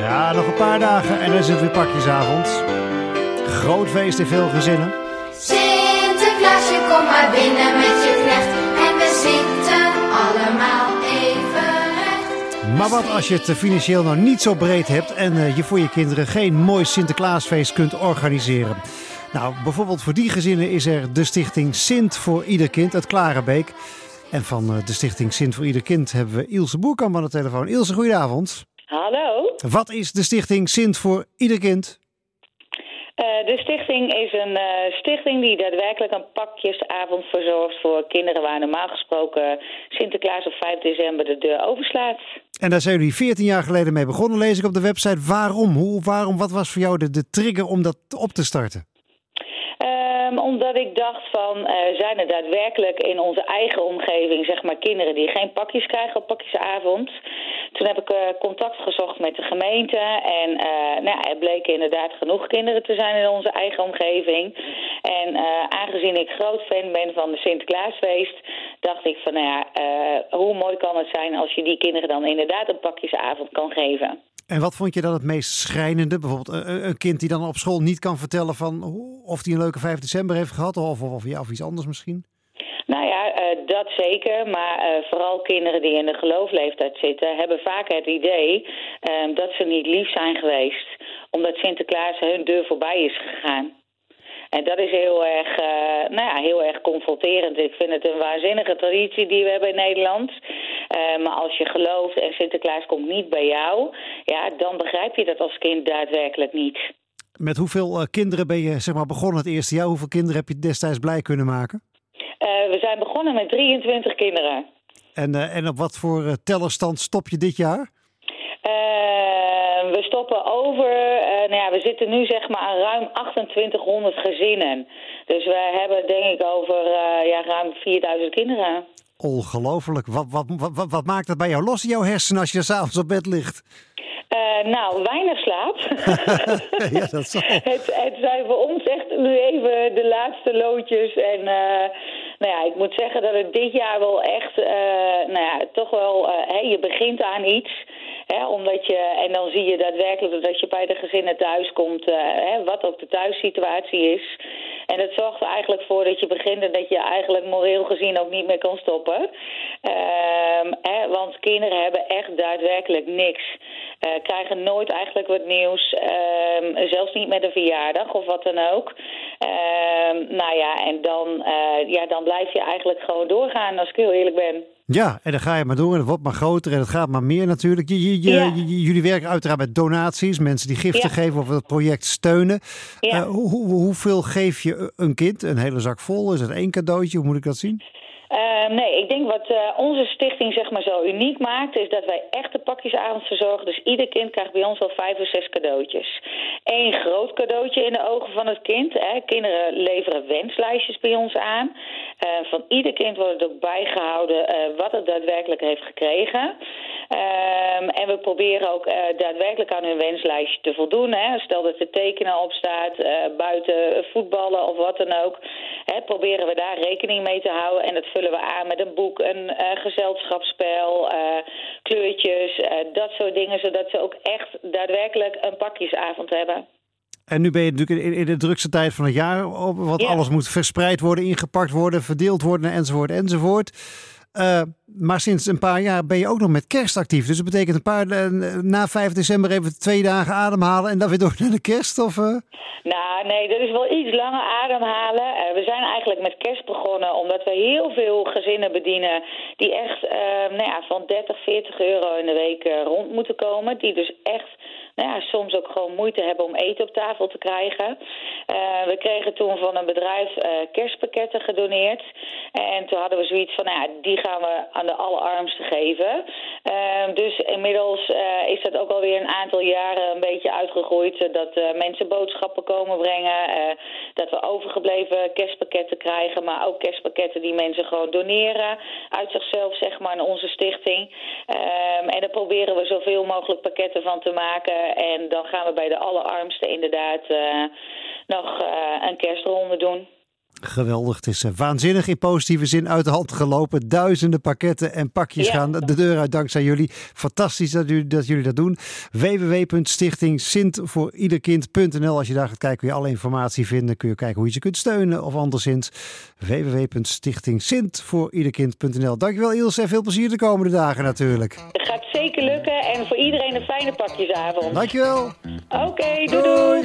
Ja, nog een paar dagen en dan is het weer pakjesavond. Groot feest in veel gezinnen. Sinterklaasje, kom maar binnen met je knecht. En we zitten allemaal even recht. Maar wat als je het financieel nou niet zo breed hebt en eh, je voor je kinderen geen mooi Sinterklaasfeest kunt organiseren? Nou, bijvoorbeeld voor die gezinnen is er de stichting Sint voor Ieder Kind uit Klarenbeek. En van eh, de stichting Sint voor Ieder Kind hebben we Ilse Boerkamp aan de telefoon. Ilse, goedenavond. Hallo. Wat is de stichting Sint voor Ieder Kind? Eh, de stichting is een eh, stichting die daadwerkelijk een pakjesavond verzorgt voor kinderen waar normaal gesproken Sinterklaas op 5 december de deur overslaat. En daar zijn jullie 14 jaar geleden mee begonnen, lees ik op de website. Waarom? Hoe, waarom? Wat was voor jou de, de trigger om dat op te starten? Ehm, omdat ik dacht van, eh, zijn er daadwerkelijk in onze eigen omgeving, zeg maar, kinderen die geen pakjes krijgen op pakjesavond? Toen heb ik eh, contact gezocht met de gemeente en eh, nou, er bleken inderdaad genoeg kinderen te zijn in onze eigen omgeving. En eh, aangezien ik groot fan ben van de Sinterklaasfeest, dacht ik van, nou ja, hoe mooi kan het zijn als je die kinderen dan inderdaad een pakjesavond kan geven? En wat vond je dan het meest schrijnende? Bijvoorbeeld een, kind die dan op school niet kan vertellen van of hij een leuke 5 december heeft gehad of, of, of, ja, of iets anders misschien? Nou ja, eh, dat zeker. Maar eh, vooral kinderen die in de geloofleeftijd zitten, hebben vaak het idee eh, dat ze niet lief zijn geweest. Omdat Sinterklaas hun deur voorbij is gegaan. En dat is heel erg, eh, nou ja, heel erg confronterend. Ik vind het een waanzinnige traditie die we hebben in Nederland. Maar als je gelooft en Sinterklaas komt niet bij jou, ja, dan begrijp je dat als kind daadwerkelijk niet. Met hoeveel kinderen ben je zeg maar, begonnen het eerste jaar? Hoeveel kinderen heb je destijds blij kunnen maken? We zijn begonnen met 23 kinderen. En, eh, en op wat voor eh, tellerstand stop je dit jaar? Eh, we stoppen over, nou ja, we zitten nu zeg maar aan ruim 2800 gezinnen. Dus we hebben denk ik over ja, ruim 4000 kinderen. Ongelooflijk. Wat, wat, wat, wat, maakt dat bij jou los in jouw hersenen als je s'avonds op bed ligt? Nou, weinig slaap. ja, dat zal. het, het zijn voor ons echt nu even de laatste loodjes. En nou ja, ik moet zeggen dat het dit jaar wel echt, eh, nou ja, toch wel, eh, hè, je begint aan iets. Hè, omdat je, en dan zie je daadwerkelijk dat je bij de gezinnen thuis komt, eh, hè, wat ook de thuissituatie is. En dat zorgt er eigenlijk voor dat je begint en dat je eigenlijk moreel gezien ook niet meer kan stoppen. Ehm, hè, want kinderen hebben echt daadwerkelijk niks. Eh, krijgen nooit eigenlijk wat nieuws. Ehm, zelfs niet met een verjaardag of wat dan ook. Ehm, nou ja, en dan, eh, ja, dan blijf je eigenlijk gewoon doorgaan als ik heel eerlijk ben. Ja, en dan ga je maar door en het wordt maar groter en het gaat maar meer natuurlijk. Je, je, je- Ja. je- jullie werken uiteraard met donaties, mensen die giften Ja. geven of het project steunen. Ja. Eh, hoe, hoe- hoeveel geef je een kind? Een hele zak vol? Is het één cadeautje? Hoe moet ik dat zien? Ehm, nee, ik denk wat eh, onze stichting zeg maar zo uniek maakt, is dat wij echt de pakjesavond verzorgen. Dus ieder kind krijgt bij ons wel vijf of zes cadeautjes. Eén groot cadeautje in de ogen van het kind. Hè. Kinderen leveren wenslijstjes bij ons aan. Eh, van ieder kind wordt het ook bijgehouden eh, wat het daadwerkelijk heeft gekregen. Ehm, en we proberen ook eh, daadwerkelijk aan hun wenslijstje te voldoen. Hè. Stel dat er tekenen op staat, eh, buiten voetballen of wat dan ook. Hè, proberen we daar rekening mee te houden. En dat vullen we aan met een boek, een eh, gezelschapsspel, kleurtjes, dat soort dingen. Zodat ze ook echt daadwerkelijk een pakjesavond hebben. En nu ben je natuurlijk in, de drukste tijd van het jaar, wat Ja. alles moet verspreid worden, ingepakt worden, verdeeld worden, enzovoort, enzovoort. Eh, maar sinds een paar jaar ben je ook nog met kerst actief. Dus dat betekent een paar eh, na 5 december even twee dagen ademhalen en dan weer door naar de kerst? Of, eh? Nou, nee, dat is wel iets langer ademhalen. We zijn eigenlijk met kerst begonnen omdat we heel veel gezinnen bedienen die echt nou ja, van 30, 40 euro in de week rond moeten komen. Die dus echt nou ja, soms ook gewoon moeite hebben om eten op tafel te krijgen. We kregen toen van een bedrijf kerstpakketten gedoneerd. En toen hadden we zoiets van, nou ja, die gaan we aan de allerarmsten geven. Eh, dus inmiddels eh, is dat ook alweer een aantal jaren een beetje uitgegroeid. dat eh, mensen boodschappen komen brengen. eh, dat we overgebleven kerstpakketten krijgen. Maar ook kerstpakketten die mensen gewoon doneren. Uit zichzelf, zeg maar, aan onze stichting. Ehm, en daar proberen we zoveel mogelijk pakketten van te maken. En dan gaan we bij de allerarmsten inderdaad nog een kerstronde doen. Geweldig. Het is eh, waanzinnig in positieve zin uit de hand gelopen. Duizenden pakketten en pakjes Ja. gaan de deur uit dankzij jullie. Fantastisch dat jullie dat, jullie dat doen. www.stichting Als je daar gaat kijken kun je alle informatie vinden. Kun je kijken hoe je ze kunt steunen of anderszins. www.stichtingsintvooриederkind.nl Dankjewel Ilse en veel plezier de komende dagen natuurlijk. Het gaat zeker lukken en voor iedereen een fijne pakjesavond. Dankjewel. Oké, doei doei.